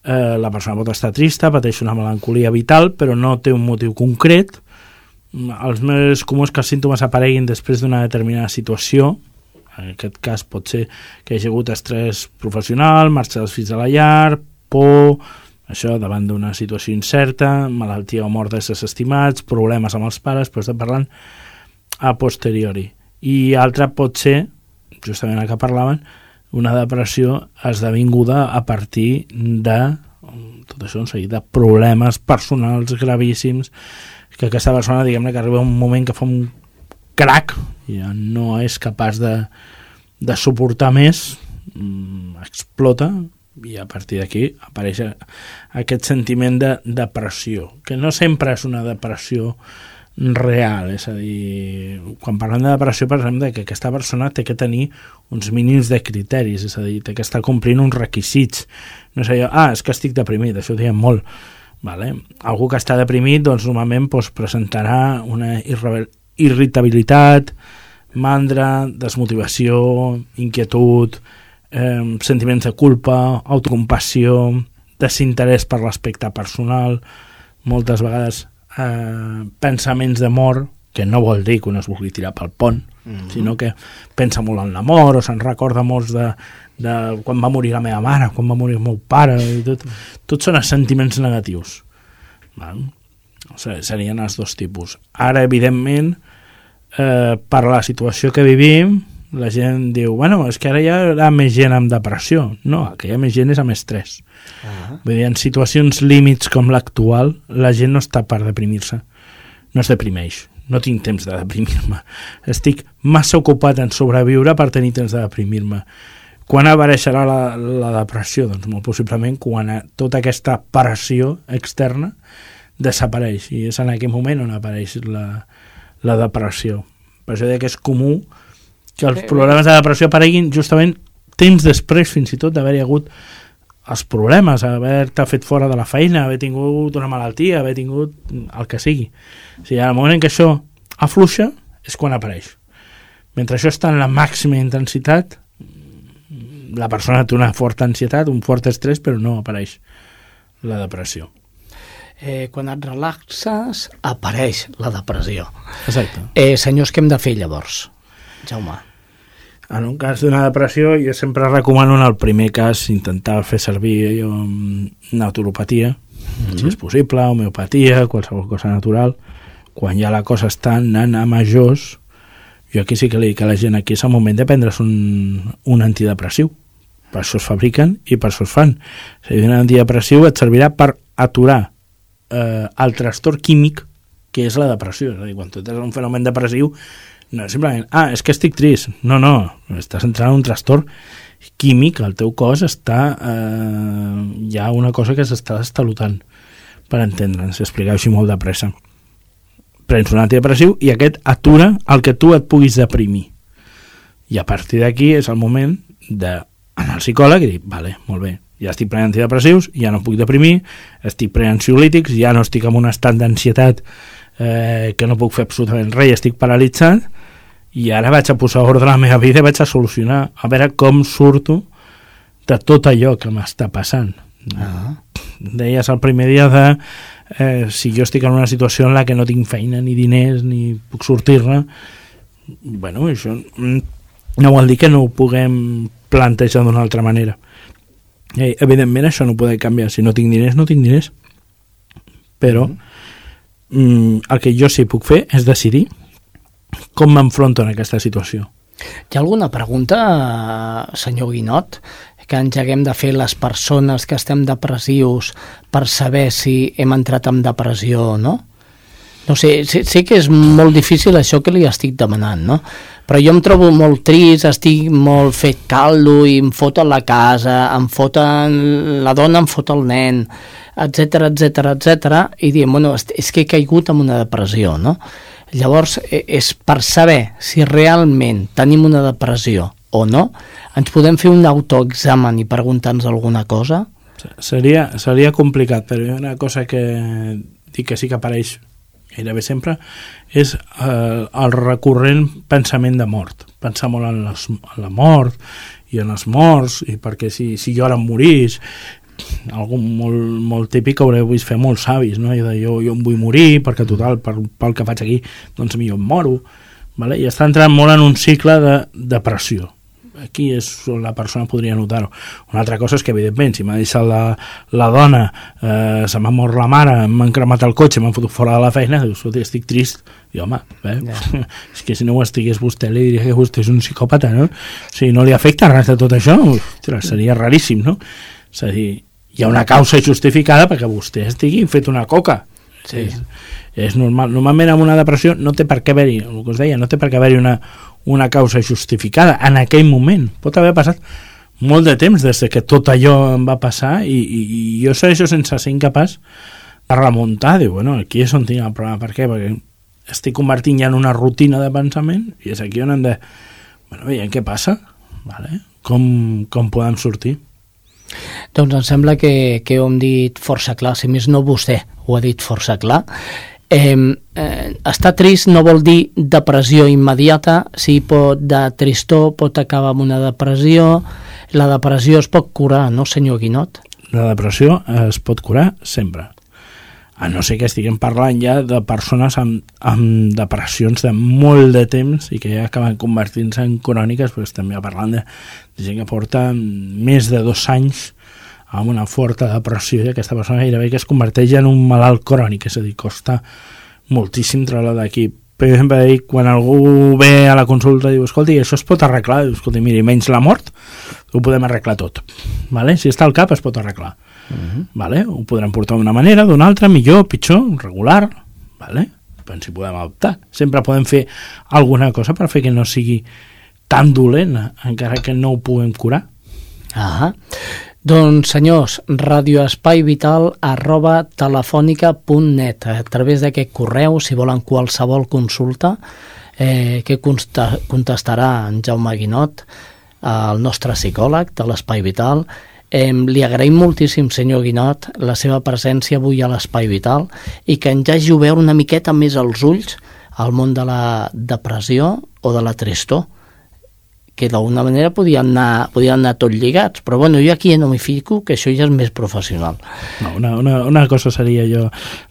eh, la persona pot estar trista, pateix una melancolia vital, però no té un motiu concret, els més comuns que els símptomes apareguin després d'una determinada situació, en aquest cas pot ser que hi hagi hagut estrès professional, marxa dels fills a la llar, por, això davant d'una situació incerta, malaltia o mort d'éssers estimats, problemes amb els pares, però estem parlant a posteriori. I altra pot ser, justament el que parlaven, una depressió esdevinguda a partir de tot això un seguit de problemes personals gravíssims que aquesta persona, diguem-ne, que arriba un moment que fa un crac ja no és capaç de, de suportar més, mm, explota i a partir d'aquí apareix aquest sentiment de depressió, que no sempre és una depressió real, és a dir, quan parlem de depressió parlem de que aquesta persona té que tenir uns mínims de criteris, és a dir, té que estar complint uns requisits. No és allò, ah, és que estic deprimit, això ho diem molt. Vale? Algú que està deprimit doncs, normalment doncs, presentarà una irritabilitat, mandra, desmotivació, inquietud, eh, sentiments de culpa, autocompassió, desinterès per l'aspecte personal, moltes vegades eh, pensaments de mort, que no vol dir que un es vulgui tirar pel pont, mm -hmm. sinó que pensa molt en la mort o se'n recorda molts de, de quan va morir la meva mare, quan va morir el meu pare, i tot, tots són sentiments negatius. Val? O sigui, serien els dos tipus. Ara, evidentment, eh, per la situació que vivim, la gent diu, bueno, és que ara hi ha més gent amb depressió. No, el que hi ha més gent és amb estrès. Uh -huh. Vull dir, en situacions límits com l'actual, la gent no està per deprimir-se. No es deprimeix. No tinc temps de deprimir-me. Estic massa ocupat en sobreviure per tenir temps de deprimir-me. Quan apareixerà la, la depressió? Doncs molt possiblement quan tota aquesta pressió externa desapareix i és en aquell moment on apareix la, la depressió. Per això que és comú que els problemes de depressió apareguin justament temps després fins i tot d'haver-hi hagut els problemes, haver-te fet fora de la feina, haver tingut una malaltia, haver tingut el que sigui. O sigui, al moment en què això afluixa és quan apareix. Mentre això està en la màxima intensitat, la persona té una forta ansietat, un fort estrès, però no apareix la depressió. Eh, quan et relaxes, apareix la depressió. Exacte. Eh, senyors, què hem de fer llavors, Jaume? En un cas d'una depressió, jo sempre recomano en el primer cas intentar fer servir um, naturopatia, mm -hmm. si és possible, homeopatia, qualsevol cosa natural. Quan ja la cosa està anant a majors, jo aquí sí que li dic a la gent, aquí és el moment de prendre's un, un antidepressiu. Per això es fabriquen i per això es fan. Dir, un antidepressiu et servirà per aturar eh, el trastorn químic que és la depressió. És a dir, quan tu tens un fenomen depressiu, no, simplement, ah, és que estic trist. No, no, estàs entrant en un trastorn químic, el teu cos està... Eh, hi ha una cosa que s'està estalutant, per entendre'ns, explicar així molt de pressa. Prens un antidepressiu i aquest atura el que tu et puguis deprimir. I a partir d'aquí és el moment de anar al psicòleg i dir, vale, molt bé, ja estic prenent antidepressius, ja no puc deprimir, estic prenent ansiolítics, ja no estic en un estat d'ansietat eh, que no puc fer absolutament res, estic paralitzat, i ara vaig a posar ordre a la meva vida i vaig a solucionar, a veure com surto de tot allò que m'està passant. Ah. Deies el primer dia de eh, si jo estic en una situació en la que no tinc feina ni diners ni puc sortir-ne bueno, això no vol dir que no ho puguem plantejar d'una altra manera eh, evidentment això no ho podem canviar si no tinc diners, no tinc diners però mm, el que jo sí puc fer és decidir com m'enfronto en aquesta situació? Hi ha alguna pregunta, senyor Guinot, que ens haguem de fer les persones que estem depressius per saber si hem entrat en depressió o no? No sé, sé, sé que és molt difícil això que li estic demanant, no? Però jo em trobo molt trist, estic molt fet caldo i em foten la casa, em foten la dona, em fot el nen, etc etc etc i diem, bueno, és que he caigut en una depressió, no? Llavors, e, és per saber si realment tenim una depressió o no, ens podem fer un autoexamen i preguntar-nos alguna cosa? Seria, seria complicat, però hi ha una cosa que dic que sí que apareix gairebé sempre, és eh, el recurrent pensament de mort. Pensar molt en, les, en la mort i en els morts, i perquè si, si jo ara em morís, algo molt, molt típic que haureu vist fer molts savis, no? De jo, jo em vull morir perquè total, per, pel que faig aquí, doncs a mi jo em moro, vale? i està entrant molt en un cicle de depressió. Aquí és on la persona podria notar-ho. Una altra cosa és que, evidentment, si m'ha deixat la, la dona, eh, se m'ha mort la mare, m'han cremat el cotxe, m'han fotut fora de la feina, dius, estic trist. I, home, eh? Yeah. és que si no ho estigués vostè, li diria que vostè és un psicòpata, no? Si no li afecta res de tot això, ostres, seria raríssim, no? És a dir, hi ha una causa justificada perquè vostè estigui fet una coca. Sí. És, és normal. Normalment amb una depressió no té per què haver-hi, el que us deia, no té per què haver-hi una, una causa justificada en aquell moment. Pot haver passat molt de temps des que tot allò em va passar i, i, i jo segueixo sense ser incapaç de remuntar, diu, bueno, aquí és on tinc el problema, per què? Perquè estic convertint ja en una rutina de pensament i és aquí on hem de... Bueno, veiem què passa, vale? com, com podem sortir. Doncs em sembla que, que ho hem dit força clar, si més no vostè ho ha dit força clar. Eh, eh, estar trist no vol dir depressió immediata, si pot de tristor pot acabar amb una depressió, la depressió es pot curar, no senyor Guinot? La depressió es pot curar sempre a no ser que estiguem parlant ja de persones amb, amb depressions de molt de temps i que ja acaben convertint-se en cròniques, però estem ja parlant de, de gent que porta més de dos anys amb una forta depressió i aquesta persona gairebé que es converteix en un malalt crònic, és a dir, costa moltíssim treure d'aquí. Per exemple, quan algú ve a la consulta i diu, escolti, això es pot arreglar, diu, escolti, miri, menys la mort, ho podem arreglar tot. Vale? Si està al cap, es pot arreglar Uh -huh. vale? Ho podrem portar d'una manera, d'una altra, millor, pitjor, regular, vale? però ens hi podem adaptar. Sempre podem fer alguna cosa per fer que no sigui tan dolent, encara que no ho puguem curar. Ah, doncs, senyors, radioespaivital arroba telefònica.net a través d'aquest correu, si volen qualsevol consulta, eh, que contestarà en Jaume Guinot, el nostre psicòleg de l'Espai Vital, Eh, li agraïm moltíssim, senyor Guinot, la seva presència avui a l'Espai Vital i que ens hagi obert una miqueta més els ulls al món de la depressió o de la tristor que d'alguna manera podien anar, podien anar tot lligats, però bueno, jo aquí no m'hi fico, que això ja és més professional. No, una, una, una cosa seria jo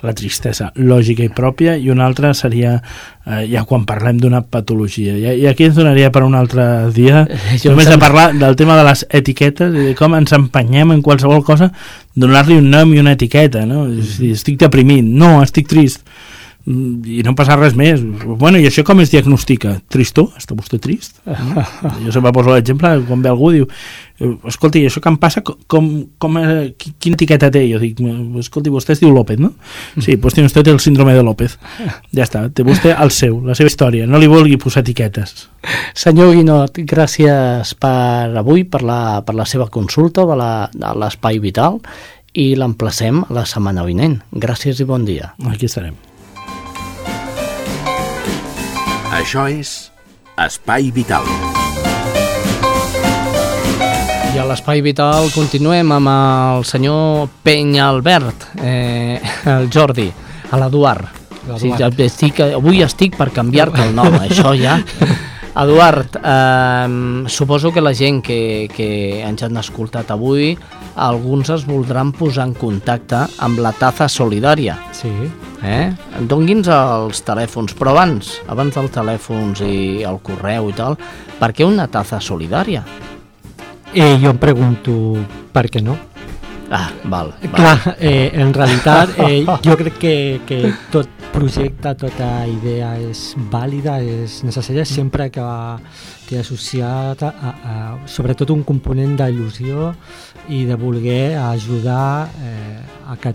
la tristesa lògica i pròpia i una altra seria eh, ja quan parlem d'una patologia. I, I aquí ens donaria per un altre dia jo només de parlar del tema de les etiquetes i de com ens empenyem en qualsevol cosa donar-li un nom i una etiqueta, no? Mm. Estic deprimit, no, estic trist i no passa res més. Bueno, i això com es diagnostica? Tristor? Està vostè trist? No? jo sempre poso l'exemple, quan ve algú diu escolti, això que em passa, com, com, eh, quina etiqueta té? Jo dic, escolti, vostè es diu López, no? Sí, doncs té vostè el síndrome de López. Ja està, té vostè el seu, la seva història, no li vulgui posar etiquetes. Senyor Guinot, gràcies per avui, per la, per la seva consulta de l'Espai Vital i l'emplacem la setmana vinent. Gràcies i bon dia. Aquí estarem. Això és Espai Vital. I a l'Espai Vital continuem amb el senyor Penya Albert, eh, el Jordi, a l'Eduard. Sí, ja estic, avui estic per canviar-te el nom, això ja. Eduard, eh, suposo que la gent que, que ens han escoltat avui, alguns es voldran posar en contacte amb la taza solidària. Sí. Eh? Dongui'ns els telèfons, però abans, abans dels telèfons i el correu i tal, per què una taza solidària? Eh, jo em pregunto per què no. Ah, val. val. Clar, eh, en realitat eh, jo crec que, que tot projecte, tota idea és vàlida, és necessària sempre que té associat a, a, a, sobretot un component d'il·lusió i de voler ajudar eh, a que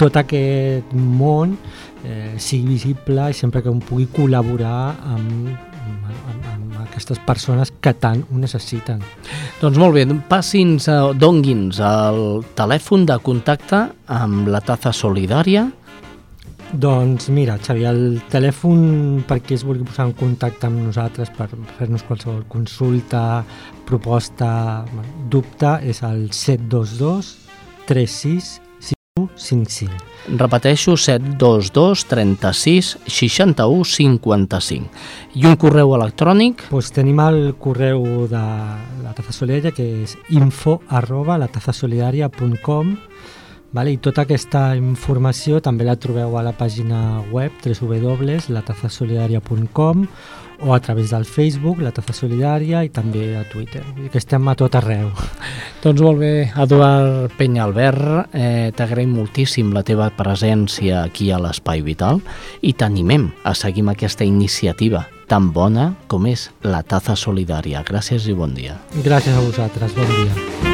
tot aquest món eh, sigui visible i sempre que em pugui col·laborar amb, amb, amb aquestes persones que tant ho necessiten. Doncs molt bé, passi'ns, dongui'ns el telèfon de contacte amb la taza solidària. Doncs mira, Xavi, el telèfon perquè es vulgui posar en contacte amb nosaltres per fer-nos qualsevol consulta, proposta, dubte, és el 722 36 55. Repeteixo, 722 36 61 55. I un correu electrònic? Pues tenim el correu de la Taza Solidària, que és info arroba latazasolidària.com vale? i tota aquesta informació també la trobeu a la pàgina web www.latazasolidària.com o a través del Facebook, la Taza Solidària i també a Twitter. Que estem a tot arreu. Doncs molt bé, Eduard Penyalbert, eh, t'agraïm moltíssim la teva presència aquí a l'Espai Vital i t'animem a seguir aquesta iniciativa tan bona com és la Taza Solidària. Gràcies i bon dia. Gràcies a vosaltres, bon dia.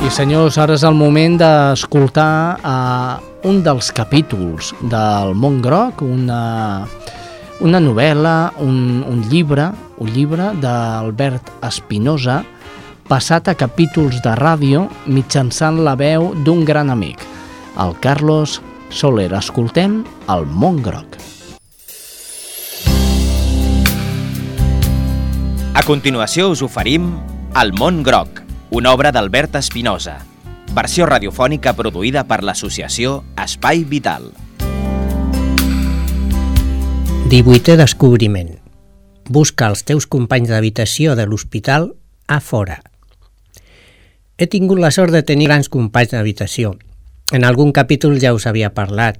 I senyors, ara és el moment d'escoltar uh, un dels capítols del Mont Groc, una, una novel·la, un, un llibre, un llibre d'Albert Espinosa, passat a capítols de ràdio mitjançant la veu d'un gran amic, el Carlos Soler. Escoltem el Mont Groc. A continuació us oferim El món groc, una obra d'Albert Espinosa, versió radiofònica produïda per l'associació Espai Vital. 18è descobriment. Busca els teus companys d'habitació de l'hospital a fora. He tingut la sort de tenir grans companys d'habitació. En algun capítol ja us havia parlat.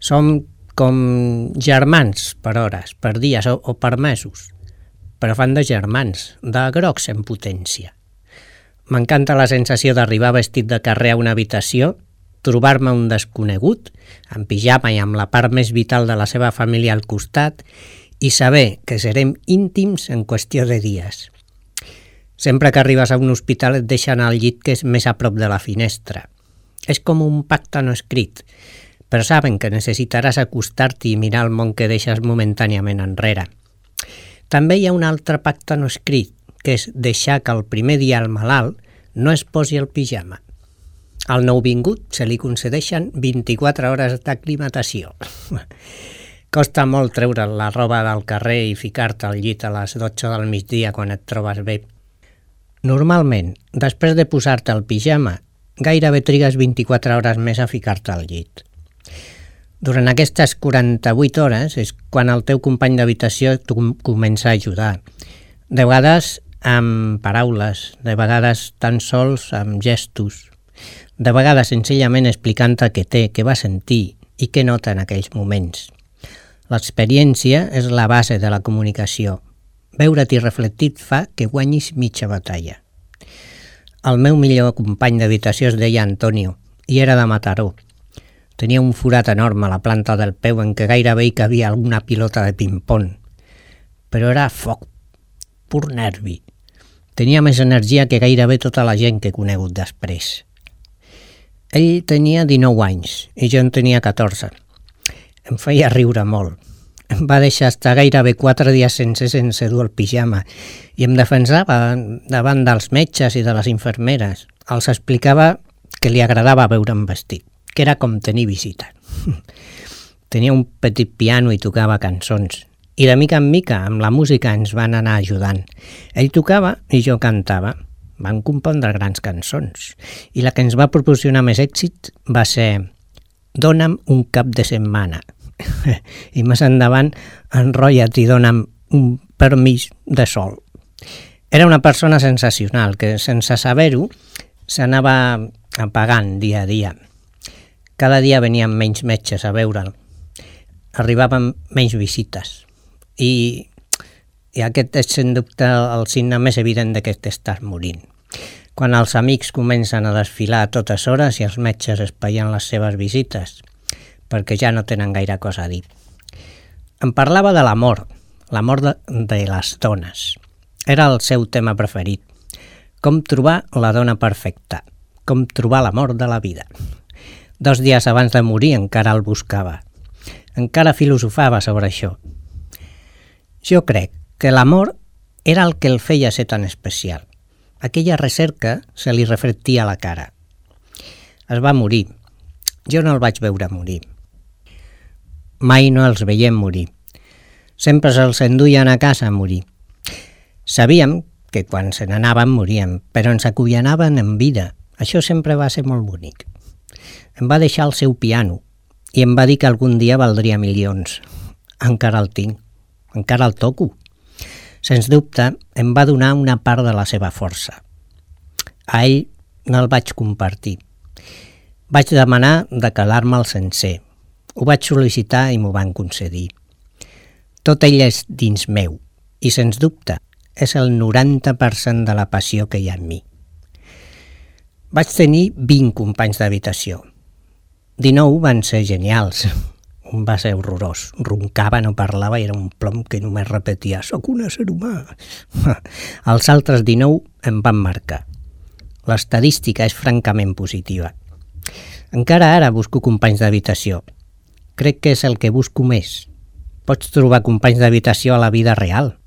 Som com germans per hores, per dies o, o per mesos, però fan de germans, de grocs en potència. M'encanta la sensació d'arribar vestit de carrer a una habitació, trobar-me un desconegut, en pijama i amb la part més vital de la seva família al costat, i saber que serem íntims en qüestió de dies. Sempre que arribes a un hospital et deixen al llit que és més a prop de la finestra. És com un pacte no escrit, però saben que necessitaràs acostar-t'hi i mirar el món que deixes momentàniament enrere. També hi ha un altre pacte no escrit, que és deixar que el primer dia el malalt no es posi el pijama. Al nouvingut se li concedeixen 24 hores d'aclimatació. Costa molt treure la roba del carrer i ficar-te al llit a les 12 del migdia quan et trobes bé. Normalment, després de posar-te el pijama, gairebé trigues 24 hores més a ficar-te al llit. Durant aquestes 48 hores és quan el teu company d'habitació comença a ajudar. De vegades amb paraules, de vegades tan sols amb gestos, de vegades senzillament explicant-te què té, què va sentir i què nota en aquells moments. L'experiència és la base de la comunicació. Veure't-hi reflectit fa que guanyis mitja batalla. El meu millor company d'habitació es deia Antonio i era de Mataró. Tenia un forat enorme a la planta del peu en què gairebé hi cabia alguna pilota de ping-pong. Però era foc, pur nervi. Tenia més energia que gairebé tota la gent que he conegut després. Ell tenia 19 anys i jo en tenia 14. Em feia riure molt. Em va deixar estar gairebé quatre dies sense sense dur el pijama i em defensava davant dels metges i de les infermeres. Els explicava que li agradava veure'm vestit, que era com tenir visita. Tenia un petit piano i tocava cançons. I de mica en mica, amb la música, ens van anar ajudant. Ell tocava i jo cantava van compondre grans cançons i la que ens va proporcionar més èxit va ser Dóna'm un cap de setmana i més endavant enrotlla't i dona'm un permís de sol. Era una persona sensacional que sense saber-ho s'anava apagant dia a dia. Cada dia venien menys metges a veure'l. Arribaven menys visites. I i aquest és, sens dubte, el signe més evident de que t'estàs morint. Quan els amics comencen a desfilar a totes hores i els metges espaien les seves visites, perquè ja no tenen gaire cosa a dir. Em parlava de l'amor, l'amor de, de les dones. Era el seu tema preferit. Com trobar la dona perfecta, com trobar l'amor de la vida. Dos dies abans de morir encara el buscava. Encara filosofava sobre això. Jo crec que l'amor era el que el feia ser tan especial. Aquella recerca se li reflectia a la cara. Es va morir. Jo no el vaig veure morir. Mai no els veiem morir. Sempre se'ls enduien a casa a morir. Sabíem que quan se n'anaven moríem, però ens acollanaven en vida. Això sempre va ser molt bonic. Em va deixar el seu piano i em va dir que algun dia valdria milions. Encara el tinc. Encara el toco. Sens dubte, em va donar una part de la seva força. A ell no el vaig compartir. Vaig demanar de calar-me el sencer. Ho vaig sol·licitar i m'ho van concedir. Tot ell és dins meu i, sens dubte, és el 90% de la passió que hi ha en mi. Vaig tenir 20 companys d'habitació. 19 van ser genials. Va ser horrorós. Roncava, no parlava era un plom que només repetia «Soc un ésser humà». Els altres 19 em van marcar. L'estadística és francament positiva. Encara ara busco companys d'habitació. Crec que és el que busco més. Pots trobar companys d'habitació a la vida real.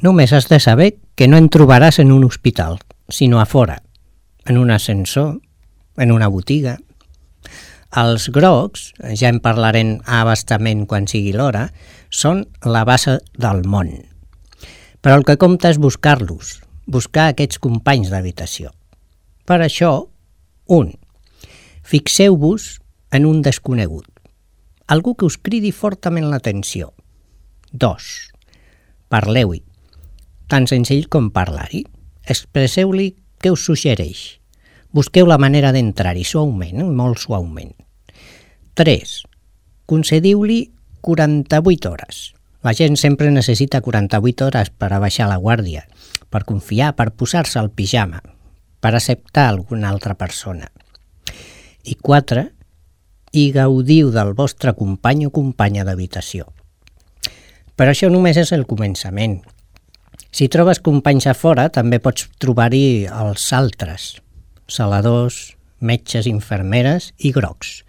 Només has de saber que no en trobaràs en un hospital, sinó a fora, en un ascensor, en una botiga. Els grocs, ja en parlarem abastament quan sigui l'hora, són la base del món. Però el que compta és buscar-los, buscar aquests companys d'habitació. Per això, un, fixeu-vos en un desconegut, algú que us cridi fortament l'atenció. Dos, parleu-hi, tan senzill com parlar-hi. Expresseu-li què us suggereix. Busqueu la manera d'entrar-hi suaument, molt suaument. 3. Concediu-li 48 hores. La gent sempre necessita 48 hores per a baixar la guàrdia, per confiar, per posar-se al pijama, per acceptar alguna altra persona. I 4. I gaudiu del vostre company o companya d'habitació. Però això només és el començament. Si trobes companys a fora, també pots trobar-hi els altres, saladors, metges, infermeres i grocs.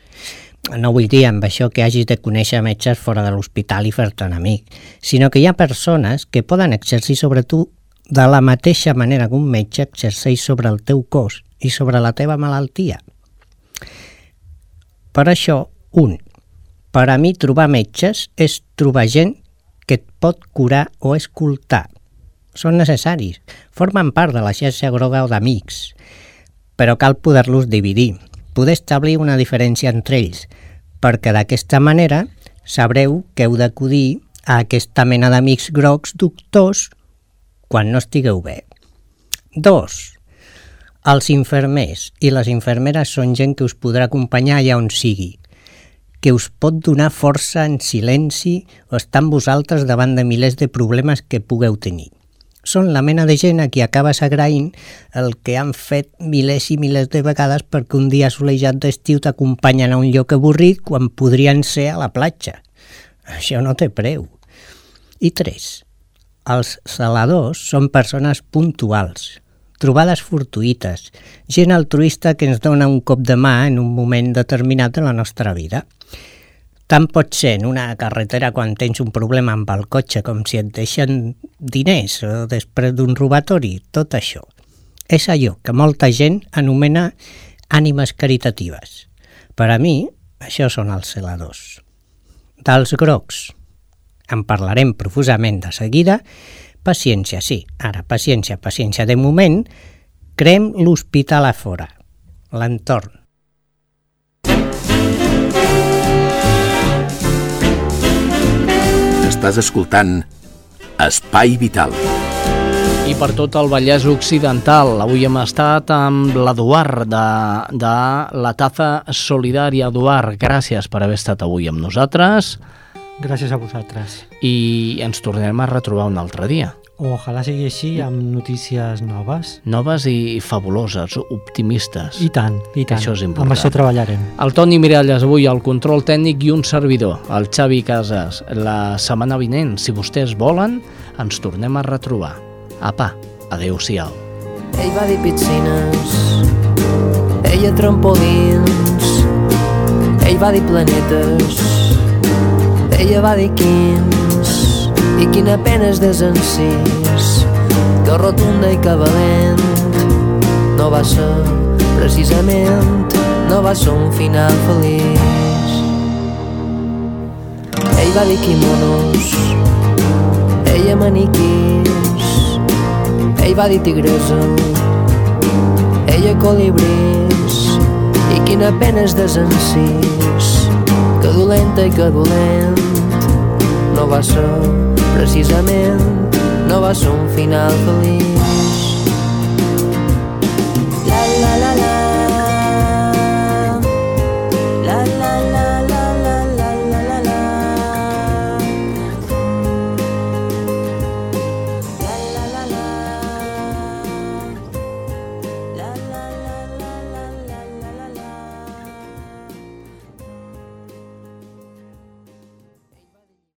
No vull dir amb això que hagis de conèixer metges fora de l'hospital i fer-te un amic, sinó que hi ha persones que poden exercir sobre tu de la mateixa manera que un metge exerceix sobre el teu cos i sobre la teva malaltia. Per això, un, per a mi trobar metges és trobar gent que et pot curar o escoltar, són necessaris, formen part de la xarxa groga o d'amics, però cal poder-los dividir, poder establir una diferència entre ells, perquè d'aquesta manera sabreu que heu d'acudir a aquesta mena d'amics grocs doctors quan no estigueu bé. 2. Els infermers i les infermeres són gent que us podrà acompanyar allà on sigui, que us pot donar força en silenci o estar amb vosaltres davant de milers de problemes que pugueu tenir són la mena de gent a qui acabes agraint el que han fet milers i milers de vegades perquè un dia assolejat d'estiu t'acompanyen a un lloc avorrit quan podrien ser a la platja. Això no té preu. I tres, els saladors són persones puntuals, trobades fortuïtes, gent altruista que ens dona un cop de mà en un moment determinat de la nostra vida. Tant pot ser en una carretera quan tens un problema amb el cotxe com si et deixen diners o després d'un robatori, tot això. És allò que molta gent anomena ànimes caritatives. Per a mi, això són els celadors. Dels grocs, en parlarem profusament de seguida, paciència, sí, ara paciència, paciència. De moment, crem l'hospital a fora, l'entorn, Estàs escoltant Espai Vital. I per tot el Vallès Occidental, avui hem estat amb l'Eduard de, de la Taza Solidària. Eduard, gràcies per haver estat avui amb nosaltres. Gràcies a vosaltres. I ens tornem a retrobar un altre dia. Ojalà sigui així amb notícies noves. Noves i fabuloses, optimistes. I tant, i tant. Això és important. Amb això treballarem. El Toni Miralles avui, el control tècnic i un servidor, el Xavi Casas. La setmana vinent, si vostès volen, ens tornem a retrobar. Apa, adeu-siau. Ell va dir piscines, ella trampolins, ell va dir planetes, ella va dir quins, i quina pena és desencís, que rotunda i que valent no va ser precisament, no va ser un final feliç. Ell va dir quimonos, ella maniquís, ell va dir tigresa, ella colibrís, i quina pena és desencís, que dolenta i que dolent no va ser precisament no va ser un final feliç.